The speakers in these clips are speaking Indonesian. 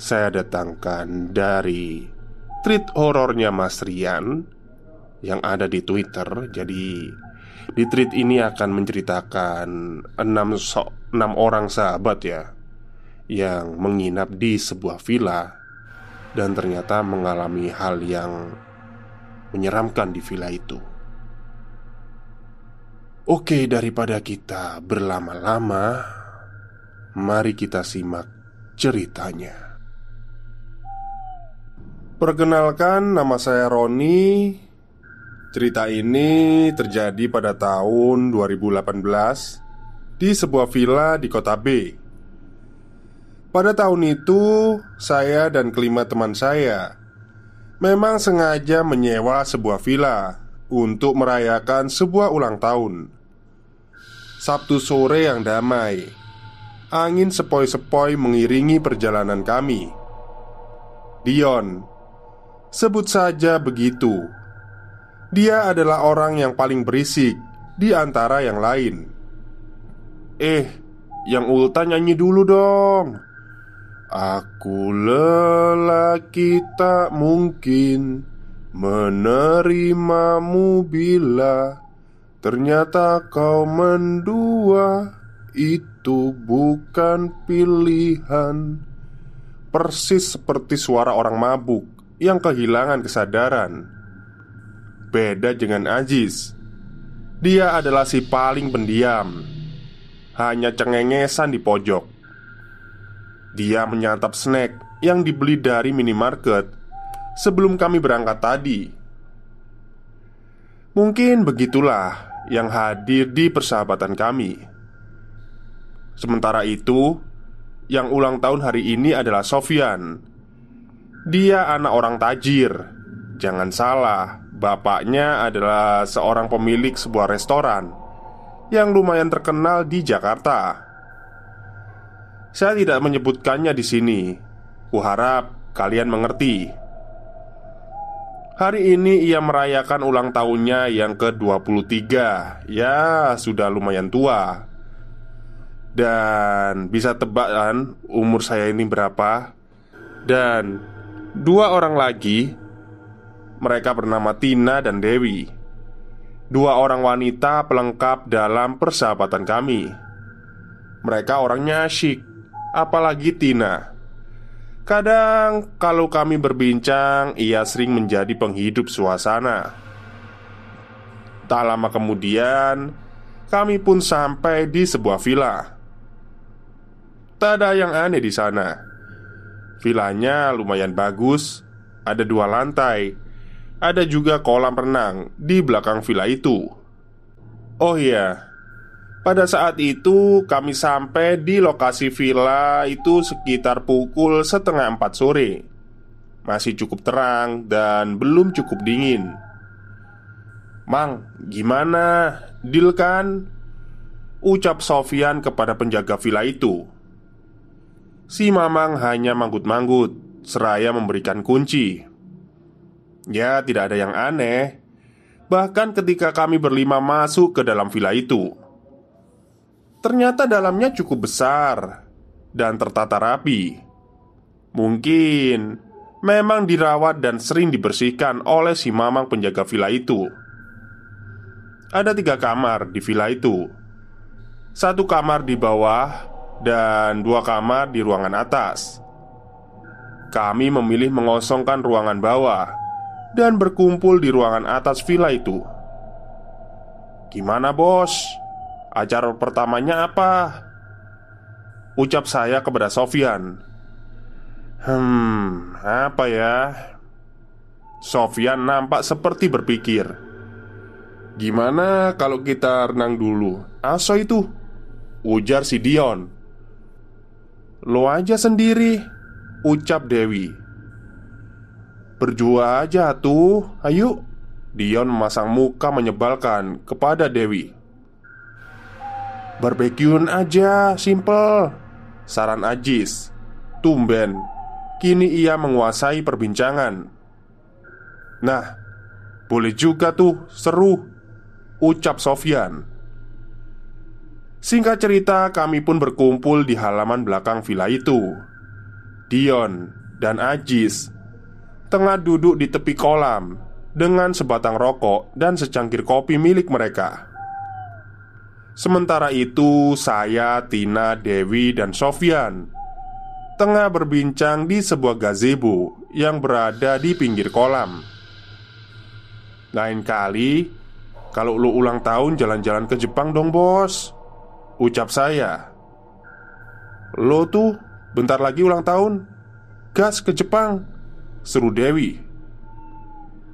saya datangkan dari tweet horornya Mas Rian yang ada di Twitter. Jadi di tweet ini akan menceritakan enam so enam orang sahabat ya yang menginap di sebuah villa dan ternyata mengalami hal yang menyeramkan di villa itu. Oke, daripada kita berlama-lama, mari kita simak ceritanya. Perkenalkan, nama saya Roni. Cerita ini terjadi pada tahun 2018 di sebuah villa di kota B. Pada tahun itu, saya dan kelima teman saya memang sengaja menyewa sebuah villa untuk merayakan sebuah ulang tahun. Sabtu sore yang damai, angin sepoi-sepoi mengiringi perjalanan kami. Dion Sebut saja begitu. Dia adalah orang yang paling berisik di antara yang lain. Eh, yang ulta nyanyi dulu dong. Aku lelaki tak mungkin menerimamu bila ternyata kau mendua itu bukan pilihan. Persis seperti suara orang mabuk yang kehilangan kesadaran. Beda dengan Ajis, dia adalah si paling pendiam, hanya cengengesan di pojok. Dia menyantap snack yang dibeli dari minimarket sebelum kami berangkat tadi. Mungkin begitulah yang hadir di persahabatan kami. Sementara itu, yang ulang tahun hari ini adalah Sofian dia anak orang tajir. Jangan salah, bapaknya adalah seorang pemilik sebuah restoran yang lumayan terkenal di Jakarta. Saya tidak menyebutkannya di sini. Kuharap kalian mengerti. Hari ini ia merayakan ulang tahunnya yang ke-23 Ya, sudah lumayan tua Dan bisa tebak kan umur saya ini berapa Dan Dua orang lagi Mereka bernama Tina dan Dewi. Dua orang wanita pelengkap dalam persahabatan kami. Mereka orangnya asyik Apalagi Tina. Kadang kalau kami berbincang Ia sering menjadi penghidup suasana. Tak lama kemudian Kami pun sampai di sebuah villa. Tak ada yang aneh di sana Vilanya lumayan bagus, ada dua lantai. Ada juga kolam renang di belakang villa itu. Oh iya, pada saat itu kami sampai di lokasi villa itu sekitar pukul setengah empat sore. Masih cukup terang dan belum cukup dingin. Mang, gimana? Deal kan? Ucap Sofian kepada penjaga villa itu Si Mamang hanya manggut-manggut Seraya memberikan kunci. Ya tidak ada yang aneh. Bahkan ketika kami berlima masuk ke dalam villa itu Ternyata dalamnya cukup besar Dan tertata rapi. Mungkin Memang dirawat dan sering dibersihkan oleh si mamang penjaga villa itu. Ada tiga kamar di villa itu. Satu kamar di bawah dan dua kamar di ruangan atas. Kami memilih mengosongkan ruangan bawah dan berkumpul di ruangan atas villa itu. "Gimana, Bos? Acara pertamanya apa?" ucap saya kepada Sofian. "Hmm, apa ya?" Sofian nampak seperti berpikir. "Gimana kalau kita renang dulu?" Aso itu Ujar si Dion Lo aja sendiri Ucap Dewi. Berdua aja tuh Ayo. Dion memasang muka menyebalkan kepada Dewi. Barbekyun aja, simple Saran Ajis. Tumben Kini ia menguasai perbincangan. Nah Boleh juga tuh, seru Ucap Sofyan Singkat cerita, kami pun berkumpul di halaman belakang villa itu. Dion dan Ajis tengah duduk di tepi kolam dengan sebatang rokok dan secangkir kopi milik mereka. Sementara itu, saya, Tina, Dewi, dan Sofyan tengah berbincang di sebuah gazebo yang berada di pinggir kolam. Lain kali, kalau lu ulang tahun jalan-jalan ke Jepang dong, bos. Ucap saya. Lo tuh bentar lagi ulang tahun. Gas ke Jepang Seru Dewi.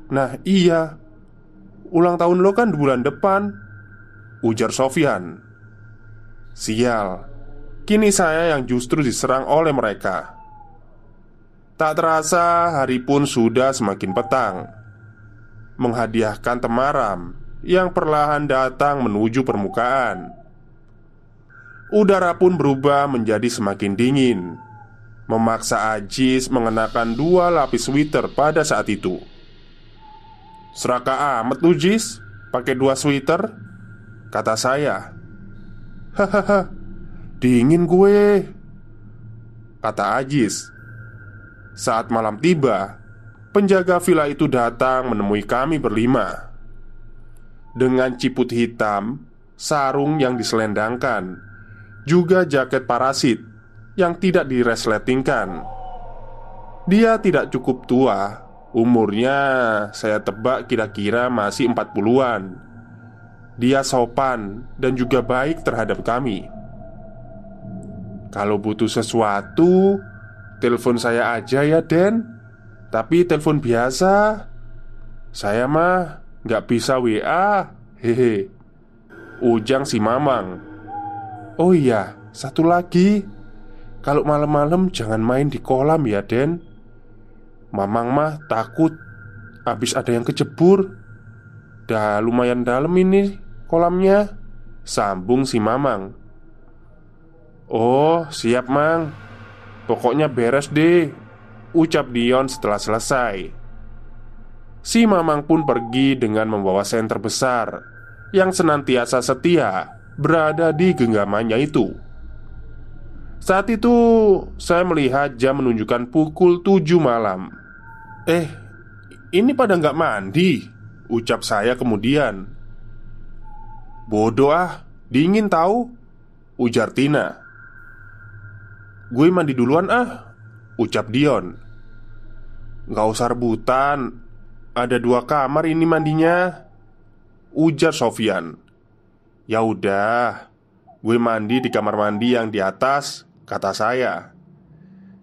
Nah iya. Ulang tahun lo kan bulan depan Ujar Sofyan Sial. Kini saya yang justru diserang oleh mereka. Tak terasa hari pun sudah semakin petang. Menghadiahkan temaram Yang perlahan datang menuju permukaan Udara pun berubah menjadi semakin dingin. Memaksa Ajis mengenakan dua lapis sweater pada saat itu. Seraka amat lu Jis Pakai dua sweater Kata saya. Hahaha Dingin gue Kata Ajis. Saat malam tiba Penjaga villa itu datang menemui kami berlima. Dengan ciput hitam Sarung yang diselendangkan juga jaket parasit yang tidak diresletingkan. Dia tidak cukup tua, umurnya saya tebak kira-kira masih 40-an. Dia sopan dan juga baik terhadap kami. Kalau butuh sesuatu, telepon saya aja ya, Den. Tapi telepon biasa. Saya mah nggak bisa WA. Hehe. Ujang si Mamang Oh iya, satu lagi. Kalau malam-malam jangan main di kolam ya Den. Mamang mah takut Habis ada yang kecebur Dah lumayan dalam ini kolamnya. Sambung si Mamang. Oh siap Mang. Pokoknya beres deh Ucap Dion setelah selesai. Si Mamang pun pergi dengan membawa senter besar Yang senantiasa setia berada di genggamannya itu. Saat itu saya melihat jam menunjukkan pukul 7 malam. Eh, ini pada nggak mandi? Ucap saya kemudian. Bodoh ah, dingin tahu? Ujar Tina. Gue mandi duluan ah, ucap Dion. Gak usah rebutan, ada dua kamar ini mandinya. Ujar Sofian. Ya udah, gue mandi di kamar mandi yang di atas, kata saya.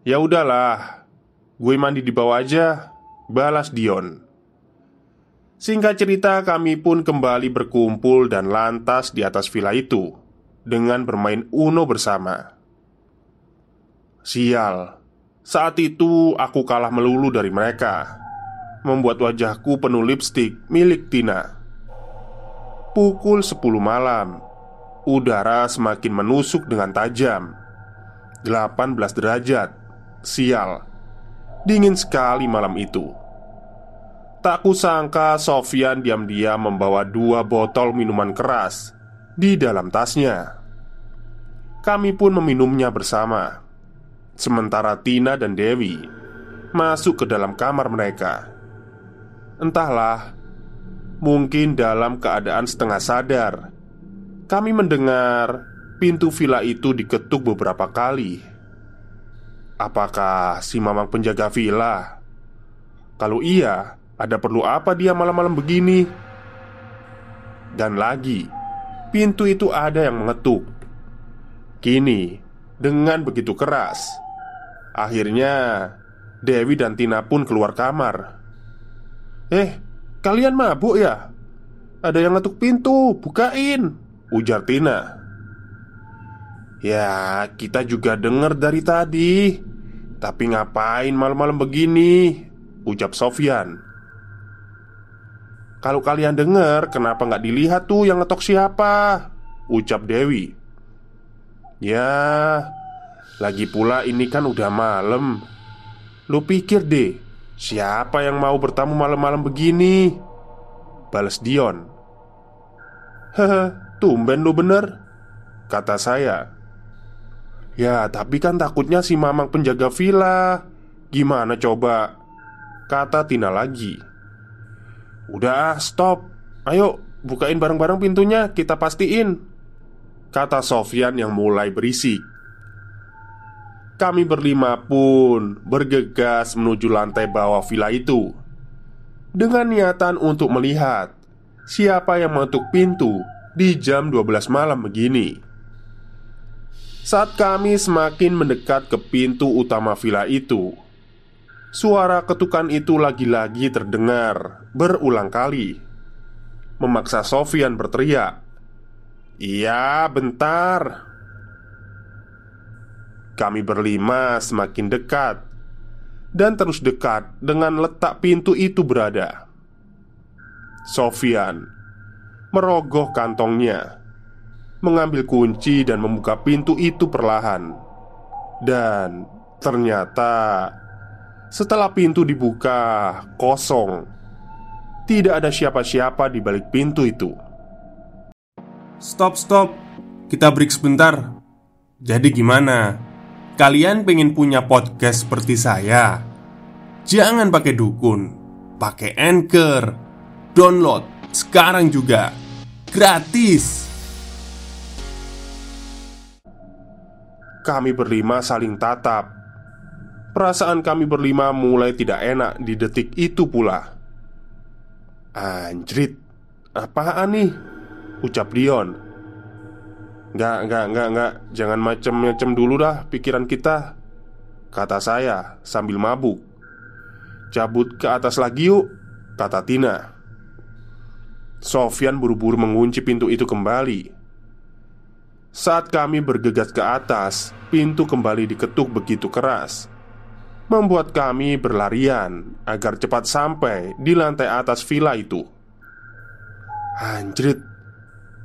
Ya udahlah, gue mandi di bawah aja, balas Dion. Singkat cerita, kami pun kembali berkumpul dan lantas di atas villa itu dengan bermain Uno bersama. Sial, saat itu aku kalah melulu dari mereka, membuat wajahku penuh lipstik milik Tina. Pukul 10 malam. Udara semakin menusuk dengan tajam. 18 derajat. Sial. Dingin sekali malam itu. Tak kusangka Sofyan diam-diam membawa dua botol minuman keras Di dalam tasnya. Kami pun meminumnya bersama. Sementara Tina dan Dewi Masuk ke dalam kamar mereka. Entahlah Mungkin dalam keadaan setengah sadar Kami mendengar pintu villa itu diketuk beberapa kali Apakah si mamang penjaga villa? Kalau iya, ada perlu apa dia malam-malam begini? Dan lagi, pintu itu ada yang mengetuk Kini, dengan begitu keras Akhirnya, Dewi dan Tina pun keluar kamar Eh, Kalian mabuk ya? Ada yang ngetuk pintu, bukain Ujar Tina Ya, kita juga dengar dari tadi Tapi ngapain malam-malam begini? Ucap Sofyan Kalau kalian dengar, kenapa nggak dilihat tuh yang ngetok siapa? Ucap Dewi Ya, lagi pula ini kan udah malam Lu pikir deh Siapa yang mau bertamu malam-malam begini? Balas Dion. Hehe, tumben lu bener Kata saya. Ya, tapi kan takutnya si mamang penjaga villa. Gimana coba? Kata Tina lagi. Udah, stop. Ayo, bukain bareng-bareng pintunya, kita pastiin. Kata Sofyan yang mulai berisik kami berlima pun bergegas menuju lantai bawah villa itu. Dengan niatan untuk melihat Siapa yang mengetuk pintu di jam 12 malam begini. Saat kami semakin mendekat ke pintu utama villa itu Suara ketukan itu lagi-lagi terdengar berulang kali. Memaksa Sofian berteriak Iya, bentar kami berlima semakin dekat dan terus dekat dengan letak pintu itu berada. Sofian merogoh kantongnya, mengambil kunci dan membuka pintu itu perlahan. Dan ternyata setelah pintu dibuka kosong, tidak ada siapa-siapa di balik pintu itu. Stop, stop, kita break sebentar. Jadi, gimana? Kalian pengen punya podcast seperti saya? Jangan pakai dukun, pakai anchor, download sekarang juga gratis. Kami berlima saling tatap. Perasaan kami berlima mulai tidak enak di detik itu pula. Anjrit, apaan nih? Ucap Dion Nggak, nggak, nggak, nggak. Jangan macem-macem dulu dah pikiran kita. Kata saya sambil mabuk. Cabut ke atas lagi yuk Kata Tina. Sofyan buru-buru mengunci pintu itu kembali. Saat kami bergegas ke atas Pintu kembali diketuk begitu keras. Membuat kami berlarian Agar cepat sampai di lantai atas villa itu. Anjrit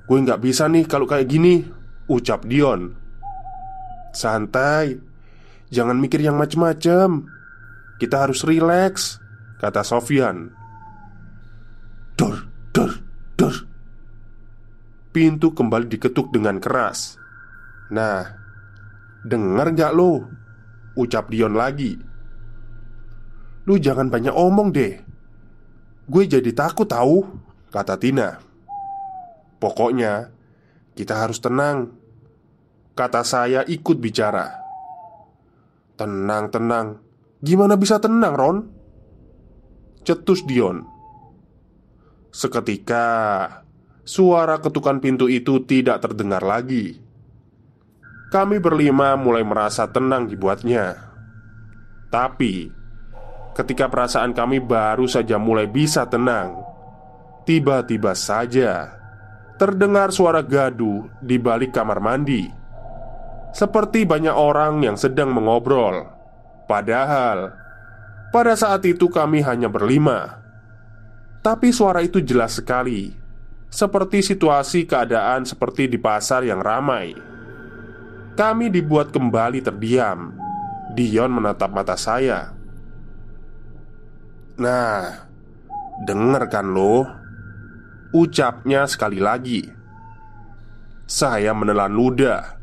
Gue nggak bisa nih kalau kayak gini Ucap Dion. Santai. Jangan mikir yang macem-macem. Kita harus rileks Kata Sofyan. Dor, dor, dor. Pintu kembali diketuk dengan keras. Nah Dengar gak lo? Ucap Dion lagi. Lu jangan banyak omong deh. Gue jadi takut tahu Kata Tina. Pokoknya Kita harus tenang Kata saya ikut bicara. Tenang, tenang Gimana bisa tenang, Ron? Cetus Dion. Seketika Suara ketukan pintu itu tidak terdengar lagi. Kami berlima mulai merasa tenang dibuatnya. Tapi Ketika perasaan kami baru saja mulai bisa tenang Tiba-tiba saja Terdengar suara gaduh di balik kamar mandi seperti banyak orang yang sedang mengobrol. Padahal pada saat itu kami hanya berlima, tapi suara itu jelas sekali seperti situasi keadaan seperti di pasar yang ramai. Kami dibuat kembali terdiam. Dion menatap mata saya. Nah, denger kan lo? Ucapnya sekali lagi. Saya menelan ludah.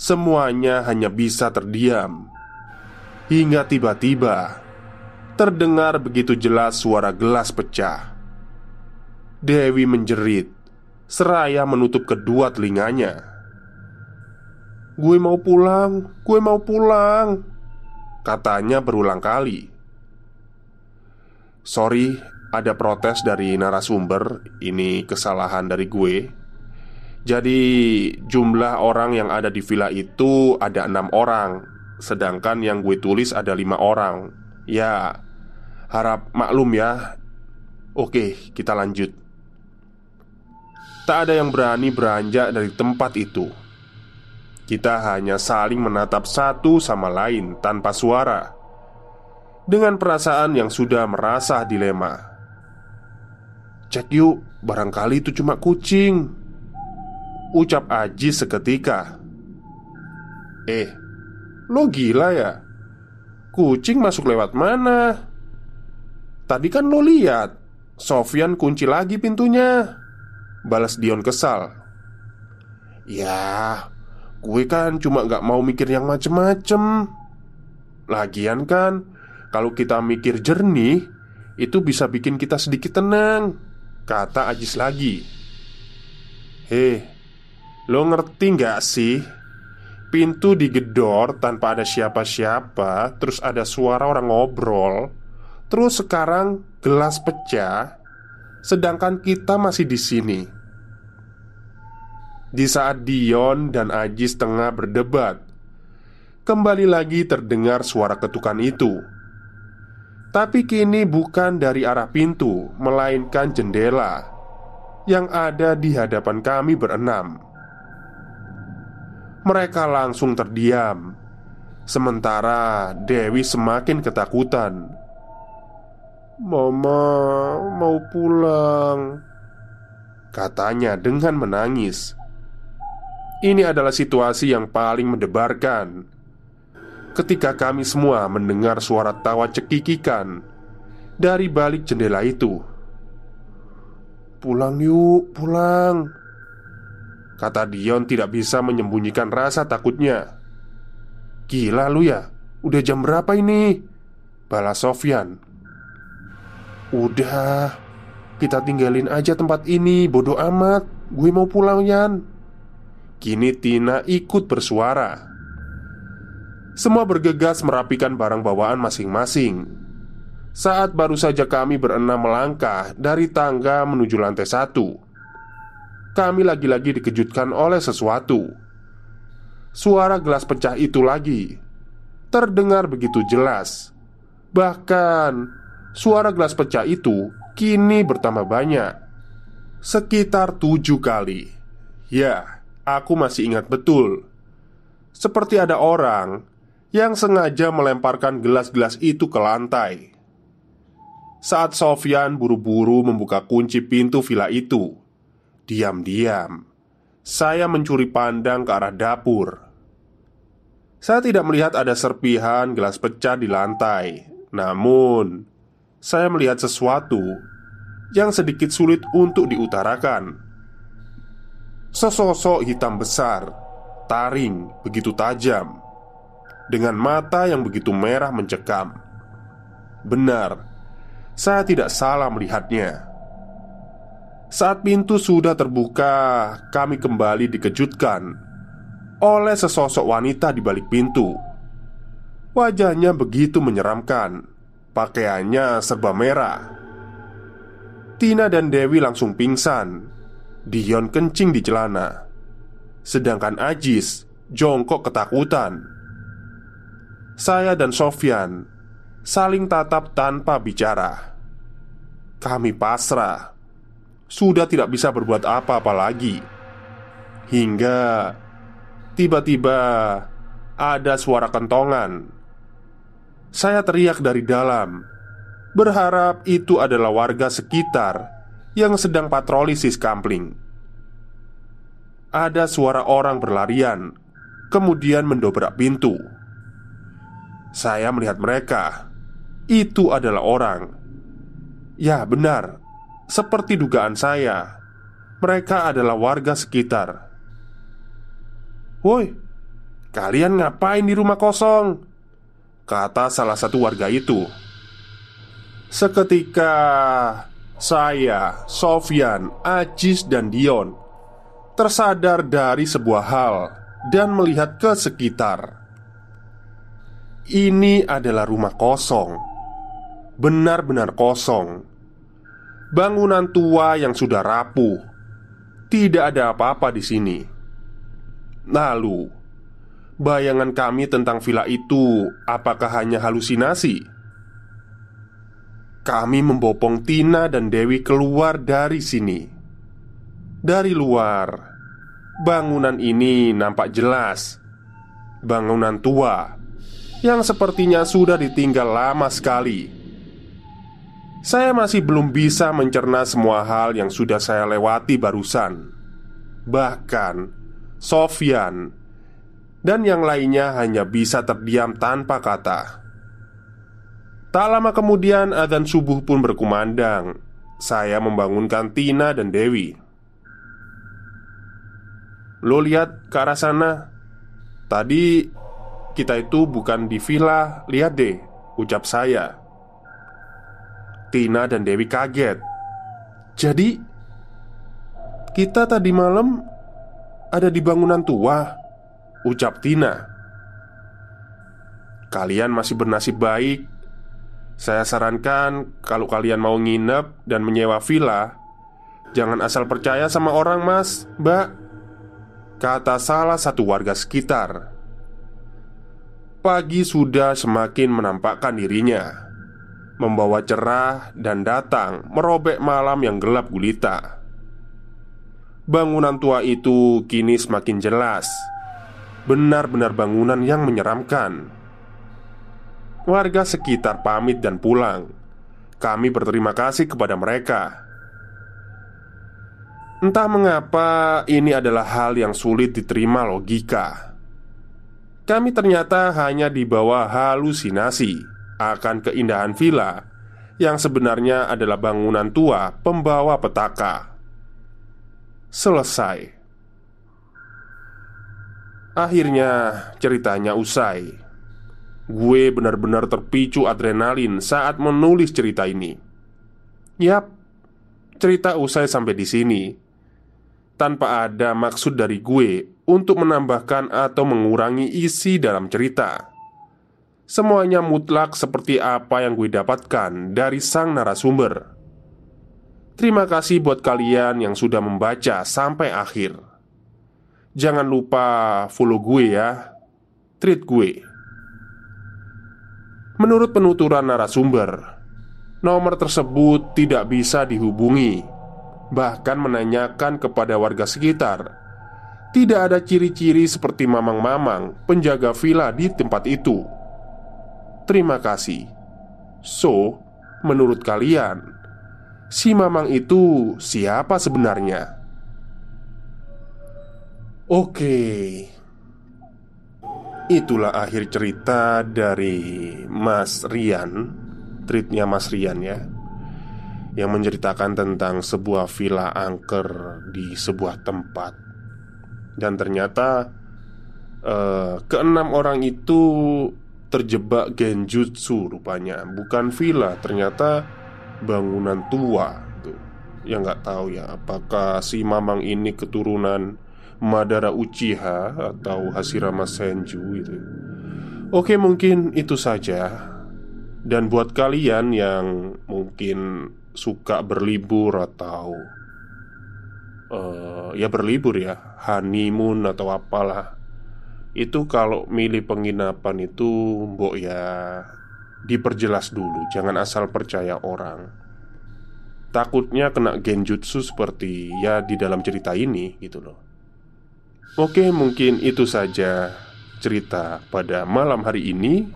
Semuanya hanya bisa terdiam. Hingga tiba-tiba terdengar begitu jelas suara gelas pecah. Dewi menjerit, seraya menutup kedua telinganya. Gue mau pulang, gue mau pulang Katanya berulang kali Sorry, ada protes dari narasumber Ini kesalahan dari gue Jadi jumlah orang yang ada di villa itu ada enam orang Sedangkan yang gue tulis ada lima orang. Ya, harap maklum ya. Oke, kita lanjut. Tak ada yang berani beranjak dari tempat itu. Kita hanya saling menatap satu sama lain tanpa suara. Dengan perasaan yang sudah merasa dilema. Cek yuk, barangkali itu cuma kucing Ucap Aji seketika. Eh, lo gila ya? Kucing masuk lewat mana? Tadi kan lo lihat Sofyan kunci lagi pintunya. Balas Dion kesal. Ya, Gue kan cuma gak mau mikir yang macem-macem. Lagian kan Kalau kita mikir jernih Itu bisa bikin kita sedikit tenang Kata Ajis lagi. Hei Lo ngerti gak sih? Pintu digedor tanpa ada siapa-siapa Terus ada suara orang ngobrol. Terus sekarang gelas pecah Sedangkan kita masih di sini. Di saat Dion dan Ajis tengah berdebat Kembali lagi terdengar suara ketukan itu. Tapi kini bukan dari arah pintu Melainkan jendela Yang ada di hadapan kami berenam Mereka langsung terdiam. Sementara Dewi semakin ketakutan. Mama mau pulang Katanya dengan menangis. Ini adalah situasi yang paling mendebarkan. Ketika kami semua mendengar suara tawa cekikikan Dari balik jendela itu. Pulang yuk, pulang Kata Dion tidak bisa menyembunyikan rasa takutnya Gila lu ya, udah jam berapa ini? Balas Sofyan Udah, kita tinggalin aja tempat ini, bodoh amat Gue mau pulang Yan Kini Tina ikut bersuara. Semua bergegas merapikan barang bawaan masing-masing. Saat baru saja kami berenam melangkah dari tangga menuju lantai satu, kami lagi-lagi dikejutkan oleh sesuatu. Suara gelas pecah itu lagi terdengar begitu jelas. Bahkan suara gelas pecah itu kini bertambah banyak, sekitar tujuh kali. Ya, Aku masih ingat betul Seperti ada orang Yang sengaja melemparkan gelas-gelas itu ke lantai Saat Sofyan buru-buru membuka kunci pintu villa itu Diam-diam. Saya mencuri pandang ke arah dapur. Saya tidak melihat ada serpihan gelas pecah di lantai. Namun Saya melihat sesuatu Yang sedikit sulit untuk diutarakan. Sesosok hitam besar Taring begitu tajam Dengan mata yang begitu merah mencekam. Benar Saya tidak salah melihatnya Saat pintu sudah terbuka Kami kembali dikejutkan Oleh sesosok wanita di balik pintu. Wajahnya begitu menyeramkan Pakaiannya serba merah. Tina dan Dewi langsung pingsan Dion kencing di celana. Sedangkan Ajis jongkok ketakutan. Saya dan Sofyan saling tatap tanpa bicara. Kami pasrah Sudah tidak bisa berbuat apa-apa lagi Hingga Tiba-tiba Ada suara kentongan Saya teriak dari dalam Berharap itu adalah warga sekitar yang sedang patroli sis kampling. Ada suara orang berlarian, kemudian mendobrak pintu. Saya melihat mereka. Itu adalah orang. Ya, benar. Seperti dugaan saya, mereka adalah warga sekitar. "Woi, kalian ngapain di rumah kosong?" kata salah satu warga itu. Seketika saya, Sofyan, Ajis, dan Dion tersadar dari sebuah hal dan melihat ke sekitar. Ini adalah rumah kosong, benar-benar kosong. Bangunan tua yang sudah rapuh, tidak ada apa-apa di sini. Lalu, bayangan kami tentang villa itu apakah hanya halusinasi? Kami membopong Tina dan Dewi keluar dari sini. Dari luar, bangunan ini nampak jelas. Bangunan tua yang sepertinya sudah ditinggal lama sekali. Saya masih belum bisa mencerna semua hal yang sudah saya lewati barusan. Bahkan Sofyan dan yang lainnya hanya bisa terdiam tanpa kata. Tak lama kemudian adzan subuh pun berkumandang. Saya membangunkan Tina dan Dewi. Lo lihat ke arah sana. Tadi kita itu bukan di villa, lihat deh, ucap saya. Tina dan Dewi kaget. Jadi, kita tadi malam ada di bangunan tua, ucap Tina. Kalian masih bernasib baik. Saya sarankan kalau kalian mau nginep dan menyewa villa, jangan asal percaya sama orang, Mas, Mbak. Kata salah satu warga sekitar. Pagi sudah semakin menampakkan dirinya membawa cerah dan datang merobek malam yang gelap gulita. Bangunan tua itu kini semakin jelas, benar-benar bangunan yang menyeramkan. Warga sekitar pamit dan pulang. Kami berterima kasih kepada mereka. Entah mengapa ini adalah hal yang sulit diterima logika. Kami ternyata hanya di bawah halusinasi akan keindahan villa yang sebenarnya adalah bangunan tua pembawa petaka. Selesai. Akhirnya ceritanya usai. Gue benar-benar terpicu adrenalin saat menulis cerita ini. Yap, cerita usai sampai di sini. Tanpa ada maksud dari gue untuk menambahkan atau mengurangi isi dalam cerita. Semuanya mutlak seperti apa yang gue dapatkan dari sang narasumber. Terima kasih buat kalian yang sudah membaca sampai akhir. Jangan lupa follow gue ya, treat gue. Menurut penuturan narasumber, nomor tersebut tidak bisa dihubungi, bahkan menanyakan kepada warga sekitar. Tidak ada ciri-ciri seperti mamang-mamang penjaga villa di tempat itu. Terima kasih. So, menurut kalian, si Mamang itu siapa sebenarnya? Oke, itulah akhir cerita dari Mas Rian, tweetnya Mas Rian ya, yang menceritakan tentang sebuah villa angker di sebuah tempat, dan ternyata uh, keenam orang itu terjebak genjutsu rupanya. Bukan villa, ternyata bangunan tua tuh. Ya nggak tahu ya apakah si Mamang ini keturunan Madara Uchiha atau Hashirama Senju gitu Oke mungkin itu saja. Dan buat kalian yang mungkin suka berlibur atau uh, Ya berlibur ya Honeymoon atau apalah itu kalau milih penginapan itu Mbok ya Diperjelas dulu. Jangan asal percaya orang. Takutnya kena genjutsu seperti ya di dalam cerita ini gitu loh. Oke mungkin itu saja cerita pada malam hari ini.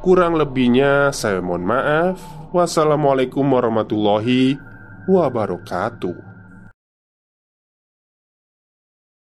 Kurang lebihnya saya mohon maaf. Wassalamualaikum warahmatullahi wabarakatuh.